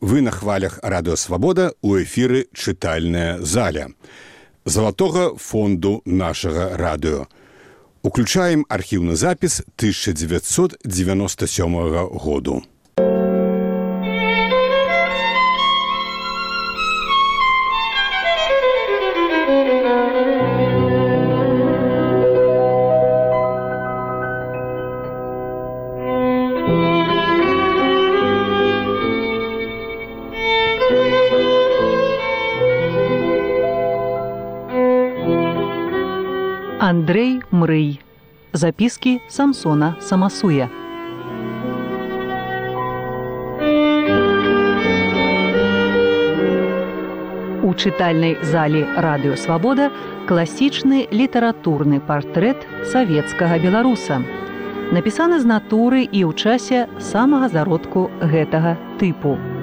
Вы на хвалях радыёвабода у эфіры чытальная заля залатога фонду нашага радыё. Уключаем архіўны запіс 1997 году. Андрей Мрый. Записки Самсона Самасуя. У чытальнай залі радыёвабода класічны літаратурны партрэт савецкага беларуса. Напісаны з натуры і ў часе самага зародку гэтага тыпу.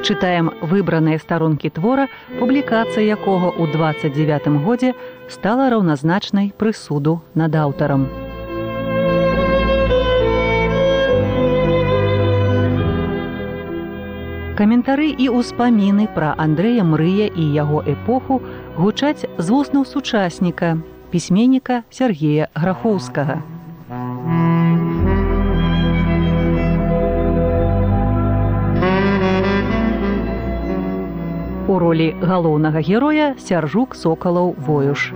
Чытаем выбраныя старонкі твора, публікацыя якога ў 29 годзе стала раўназначнай прысуду над аўтарам. Каментары і ўспаміны пра Андрэя Мрыя і яго эпоху гучаць з вуснаў сучасніка, пісьменніка Сергея Грахоўскага. У ролі галоўнага героя сяржук сокалаў воюш.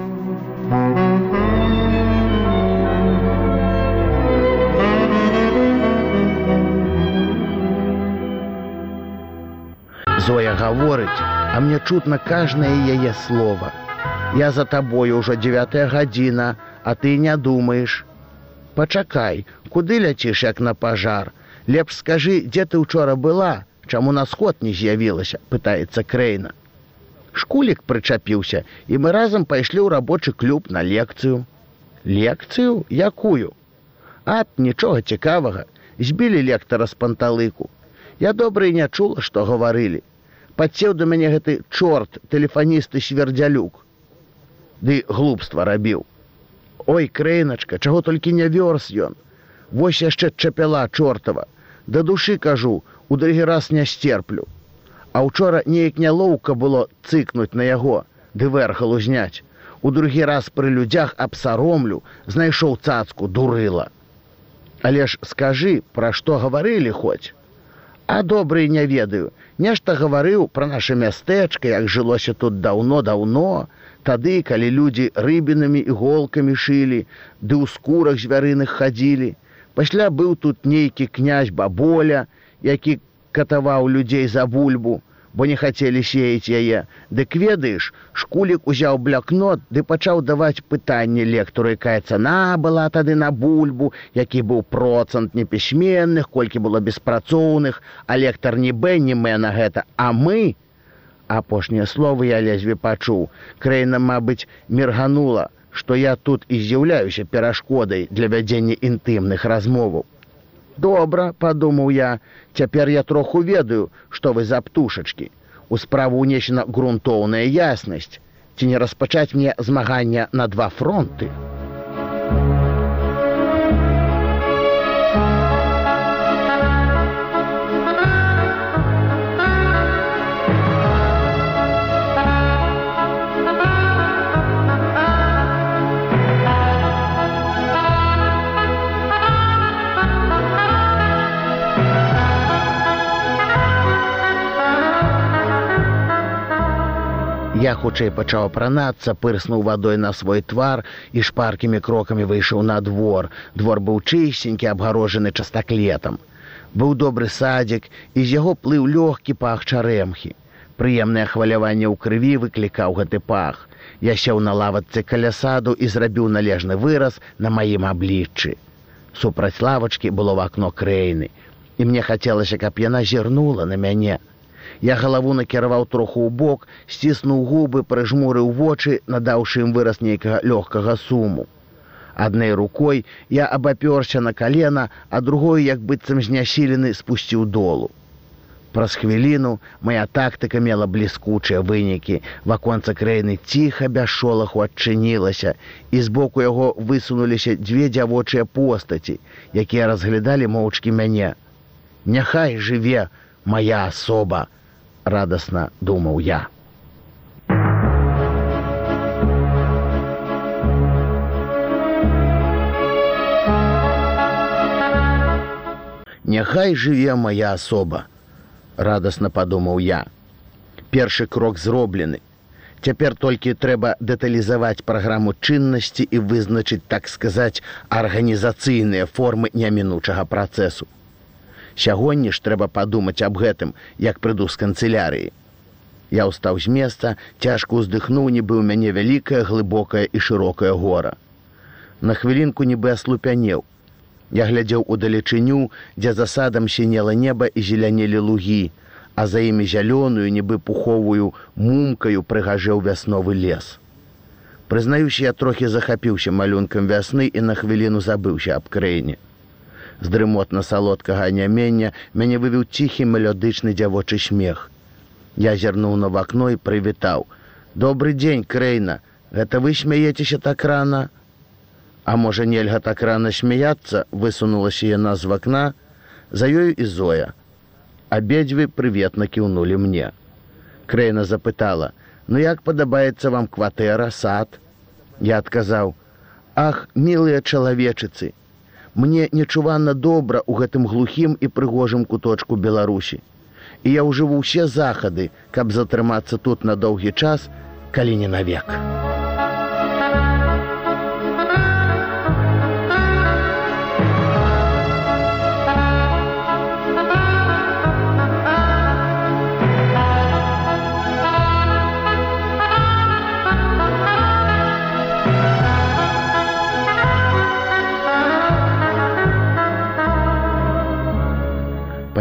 Зоя гаворыць, а мне чутна кажнае яе слова. Я за табою ўжо девятая гадзіна, а ты не думаеш. Пачакай, куды ляціш як на пажар. Лепш скажы, дзе ты учора была, чаму на сход не з'явілася пытаецца крэйна шкулік прычапіўся і мы разам пайшлі ў рабочы клуб на лекцыю. Лекцыю? Якую? Ад нічога цікавага. Збілі лектара з панталыку. Я добра не чула што гаварылі. Падсеў да мяне гэты чорт тэлефаністы свердзялюк. Ды глупства рабіў. Ой крэйначка чаго толькі не вёрс ён. Вось яшчэ чапяла чортава. Да душы кажу у другі раз не стерплю. А учора неяк нялоўка было цыкнуць на яго, ды вэрхалу зняць. У другі раз пры людзях абсаромлю, знайшоў цацку дурыла. Але ж скажы, пра што гаварылі хоць. А добрый не ведаю, нешта гаварыў пра наша мястэчка, як жылося тут даўно-даўно, тады, калі людзі рыбінамі іголкамі шылі, ды ў скурах звярыных хадзілі. Пасля быў тут нейкі князь баболя, які катаваў людзей за бульбу, бо не хацелі сеяць яе. Дык ведаеш, шкулік узяў блякнот ды пачаў даваць пытанне лектору, якая цана была тады на бульбу, які быў процент непісьменных, колькі было беспрацоўных, а лектар не б не мэ на гэта, а мы, апошнія словы я лезве пачуў. Крэйна, мабыць, мірганула, што я тут і з'яўляюся перашкодай для вядзення інтымных размоваў. Добра, падумаў я, цяпер я троху ведаю, што вы за птушачкі. У справу ўнесена грунтоўная яснасць, ці не распачаць мне змагання на два фронты. Я хутчэй пачаў апранацца, пырснуў вадой на свой твар і шпаркімі крокамі выйшаў на двор. Двор быў чысенькі, абгарожаны частаклетам. Быў добры садзік, і з яго плыў лёгкі пах чарэмхі. Прыемнае хваляванне ў крыві выклікаў гэты пах. Я сеў на лаватцы каля саду і зрабіў належны выраз на маім абліччы. Супраць лавачкі было в акно крэйны, і мне хацелася, каб яна зірнула на мяне. Я галаву накіраваў троху ў бок, сціснуў губы, прыжмурыў вочы, надаўшы ім выраз нейкага лёгкага суму. Аднай рукой я абапёрся на калена, а другой, як быццам знясілены спусціў долу. Праз хвіліну моя тактыка мела бліскучыя вынікі. Ваконца краіны ціха без шолаху адчынілася, і збоку яго высунуліся дзве дзявочыя постаці, якія разглядалі моўчкі мяне. Няхай жыве моя асоба, радасна думаў я. Няхай жыве моя асоба радасна падумаў я. Першы крок зроблены. Цяпер толькі трэба дэталізаваць праграму чыннасці і вызначыць, так сказаць, арганізацыйныя формы нямінучага працэсу. Сягоння ж трэба падумаць аб гэтым, як прыду з канцылярыі. Я ўстаў з места, цяжка ўздыхнуў, нібы ў мяне вялікае, глыбокае і шырокае гора. На хвілінку нібы аслупянеў. Я глядзеў у далечыню, дзе засадам сінела неба і зелянелі лугі, а за імі зялёную, нібы пуховую мумкаю прыгажэў вясновы лес. Прызнаюся, я трохі захапіўся малюнкам вясны і на хвіліну забыўся аб краіне. З дрымотна салодкага нямення мяне вывеў ціхі мелодычны дзявочы смех. Я зірнуў на вакно і прывітаў: « Добры дзень, крэйна, гэта вы смяецеся так рана, А можа, нельга так рана смяяцца, высунулася яна з вакна, за ёю і зоя. Абедзве прыветна кіўнулі мне. Крэйна запытала: « Ну як падабаецца вам кватэра сад? Я адказаў: « Ах, мілыя чалавечыцы! Мне нечуванна добра ў гэтым глухім і прыгожым куточку Беларусі. І я ўжыву ўсе захады, каб затрымацца тут на доўгі час, калі не навек.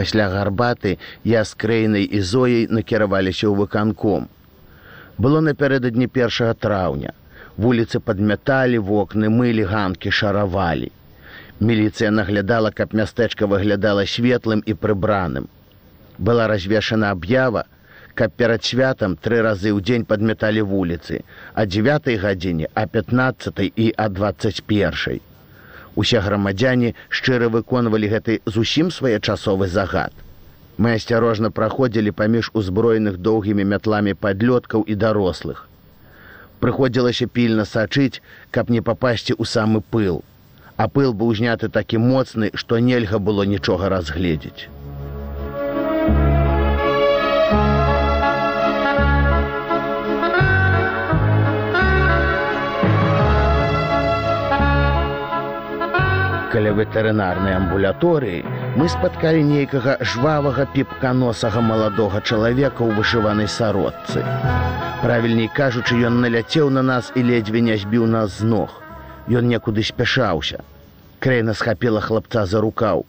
Пасля гарбаты я з краінай і зояй накіраваліся ў выканком. Было напярэдадні першага траўня. Вуліцы падмяталі вокны, мылі ганкі шаравалі. Міліцыя наглядала, каб мястэчка выглядала светлым і прыбраным. Была развешана аб'ява, каб перад святам тры разы ў дзень падмяталі вуліцы, а 9 гадзіне, а 15 і а 21. Усе грамадзяне шчыра выконвалі гэты зусім своечасовы загад. Мы асцярожна праходзілі паміж узброеных доўгімі мятламі падлёткаў і дарослых. Прыходзілася пільна сачыць, каб не папасці ў самы пыл. А пыл быў узняты такі моцны, што нельга было нічога разгледзець. Каля ветэрынарнай амбуляторыі мы спаткалі нейкага жвавага піпканосага маладога чалавека ў вышыванай сародцы. Правільней кажучы, ён наляцеў на нас і ледзьве не збіў нас з ног. Ён некуды спяшаўся. Крэйна схапіла хлапца за рукаў.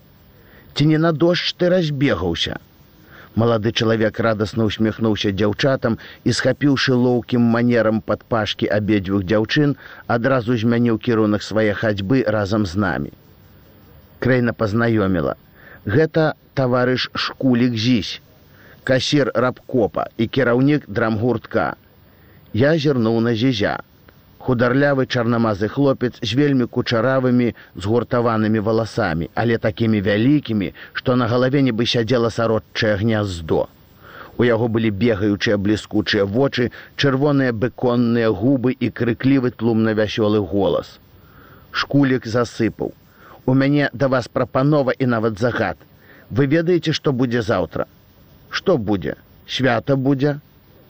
Ці не на дождж ты разбегаўся. Малады чалавек радасна усміхнуўся дзяўчатам і схапіўшы лоўкім манерам пад пашкі абедзвюх дзяўчын, адразу змяніў кірунак свае хадзьбы разам з намі краіна пазнаёміла. Гэта таварыш шкулік зісь, касір рабкопа і кіраўнік драмгуртка. Я зірнуў на зізя. Хударлявы чарнамазы хлопец з вельмі кучаравымі згуртаванымі валасамі, але такімі вялікімі, што на галаве нібы сядзела сародчае гняздо. У яго былі бегаючыя бліскучыя вочы, чырвоныя быконныя губы і крыклівы тлумна вясёлы голас. Шкулік засыпаў у мяне да вас прапанова і нават загад. Вы ведаеце што будзе заўтра? Што будзе? Свята будзе?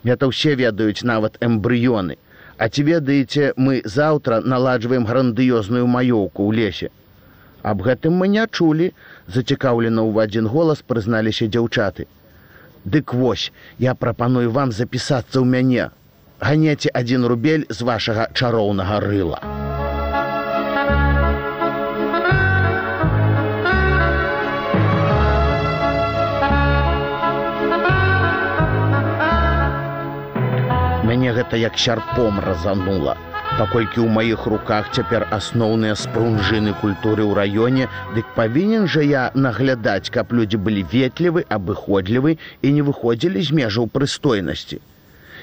Это ўсе ведаюць нават эмбрыёны. А ці ведаеце мы заўтра наладжваем грандыёзную маёўку ў лесе? Аб гэтым мы не чулі зацікаўлена ў адзін голас прызналіся дзяўчаты. Дык вось я прапаную вам запісацца ў мяне. Ганеце адзін рубель з вашага чароўнага рыла гэта як сярпом разанула. Паколькі ў маіх руках цяпер асноўныя спрунжыны культуры ў раёне, дык павінен жа я наглядаць, каб людзі былі ветлівы, абыходлівы і не выходзілі з межаў прыстойнасці.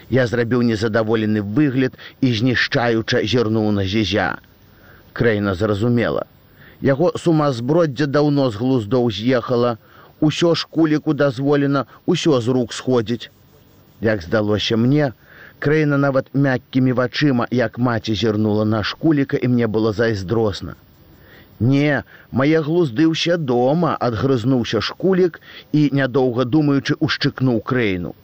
Я зрабіў незадаволены выгляд і знішчаюча зірнуў на зізя. Крэйна зразумела. Яго сумазброддзе даўно з глуздоў з'ехала, усё ж куліку дазволена, усё з рук сходзіць. Як здалося мне, Крэйна нават мяккімі вачыма, як маці зірнула на шкуліка і мне было зайздросна. Не, мае глузды ўсе дома адгрызнуўся шкулік і, нядоўга думаючы, ушчыкнуў крэйну.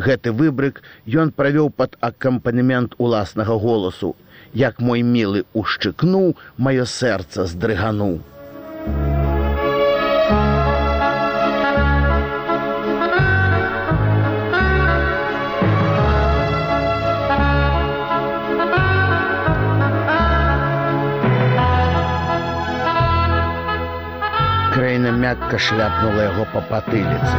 Гэты выбрык ён правёў пад акампанемент уласнага голасу, як мой мілы ушчыкнуў, маё сэрца здрыгануў. Мякка шляпнула яго па патыліцы.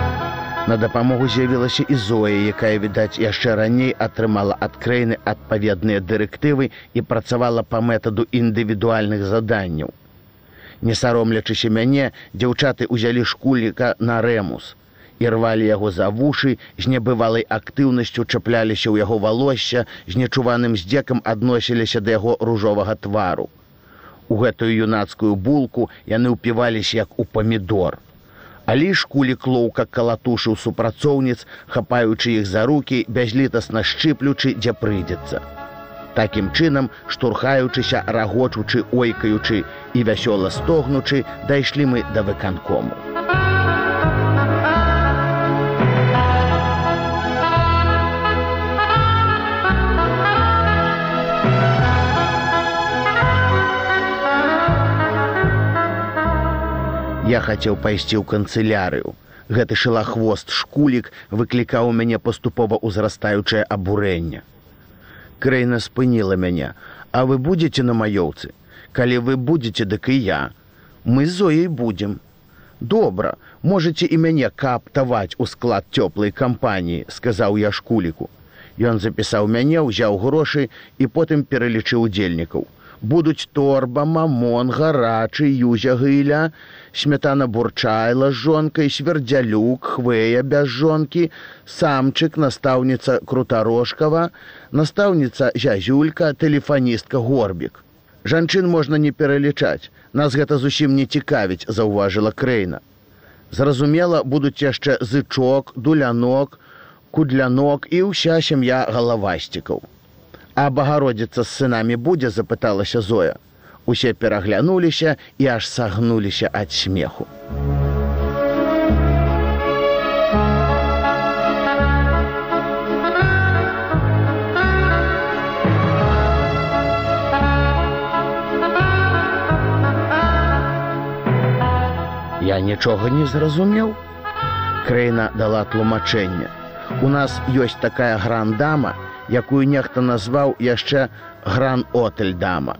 На дапамогу з'явілася і Зоя, якая, відаць, яшчэ раней атрымала ад краіны адпаведныя дырэктывы і працавала па метаду індывідуальных заданняў. Не саромлячыся мяне, дзяўчаты ўзялі шкуліка на рэмус і рвалі яго за вушы, з небывалай актыўнасцю чапляліся ў яго валосся, з нечуваным здзекам адносіліся да яго ружовага твару. У гэтую юнацкую булку яны ўпіваліся як у памідор. Але шкулік лоўка калатушыў супрацоўніц, хапаючы іх за рукі, бязлітасна шчыплючы, дзе прыйдзецца. Такім чынам, штурхаючыся, рагочучы, ойкаючы і вясёла стогнучы, дайшлі мы да выканкому. Я хацеў пайсці ў канцылярыю. Гэты шылахвост шкулік выклікаў у мяне паступова ўзрастаючае абурэнне. Крэйна спыніла мяне, А вы будзеце на маёўцы. Калі вы будзеце, дык і я. Мы з зояй будзем. Добра, можете і мяне каптаваць у склад цёплай кампаніі, сказаў я шкуліку. Ён запісаў мяне, узяў грошы і потым пералічыў удзельнікаў будуць торба, мамон, гарачы, юзя гыля, смятана бурчайла з жонкай, свердзялюк, хвея без жонкі, самчык, настаўніца крутарожкава, настаўніца зязюлька, тэлефаністка горбік. Жанчын можна не пералічаць. Нас гэта зусім не цікавіць, заўважыла крэйна. Зразумела, будуць яшчэ зычок, дулянок, кудлянок і ўся сям'я галавасцікаў. А багародзіца з сынамі будзе запыталася Зоя. Усе пераглянуліся і аж сагнуліся ад смеху. Я нічога не зразумеў. Крэйна дала тлумачэнне. У нас ёсць такая грандама, якую нехта назваў яшчэ гран-отель дама.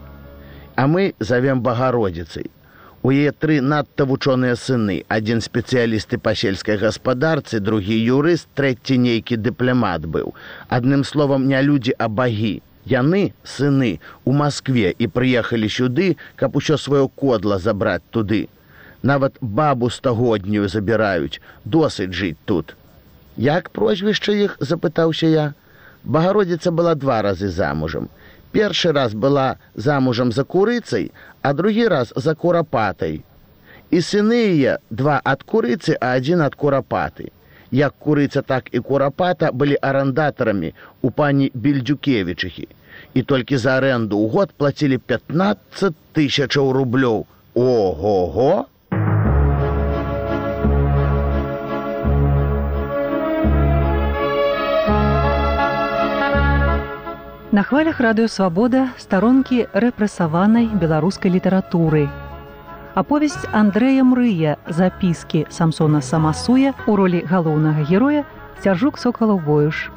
А мы завем багародзіцай. У яе тры надта вучоныя сыны, адзін спецыялісты па сельскай гаспадарцы, другі юрыст, трэці нейкі дыпламат быў. Адным словам не людзі, а багі. Яны сыны у Маскве і прыехалі сюды, каб усё сваё кодла забраць туды. Нават бабу стагоднюю забіраюць, досыць жыць тут. Як прозвішча іх запытаўся я, Багародзіца была два разы замужам. Першы раз была замужам за курыцай, а другі раз за курапатай. І сыны яе два ад курыцы, а адзін ад курапаты. Як курыца, так і курапата былі арандатарамі у пані бельдзюкевічыхі. І толькі за аренду ў год плацілі 15 тысячаў рублёў. Ого-го! На хвалях радыёвабода старонкі рэпрэсаванай беларускай літаратуры. Аповесць Андрэя Мрыя запіскі Самсона Самасуя у ролі галоўнага героя цяжук сокалаў боюш.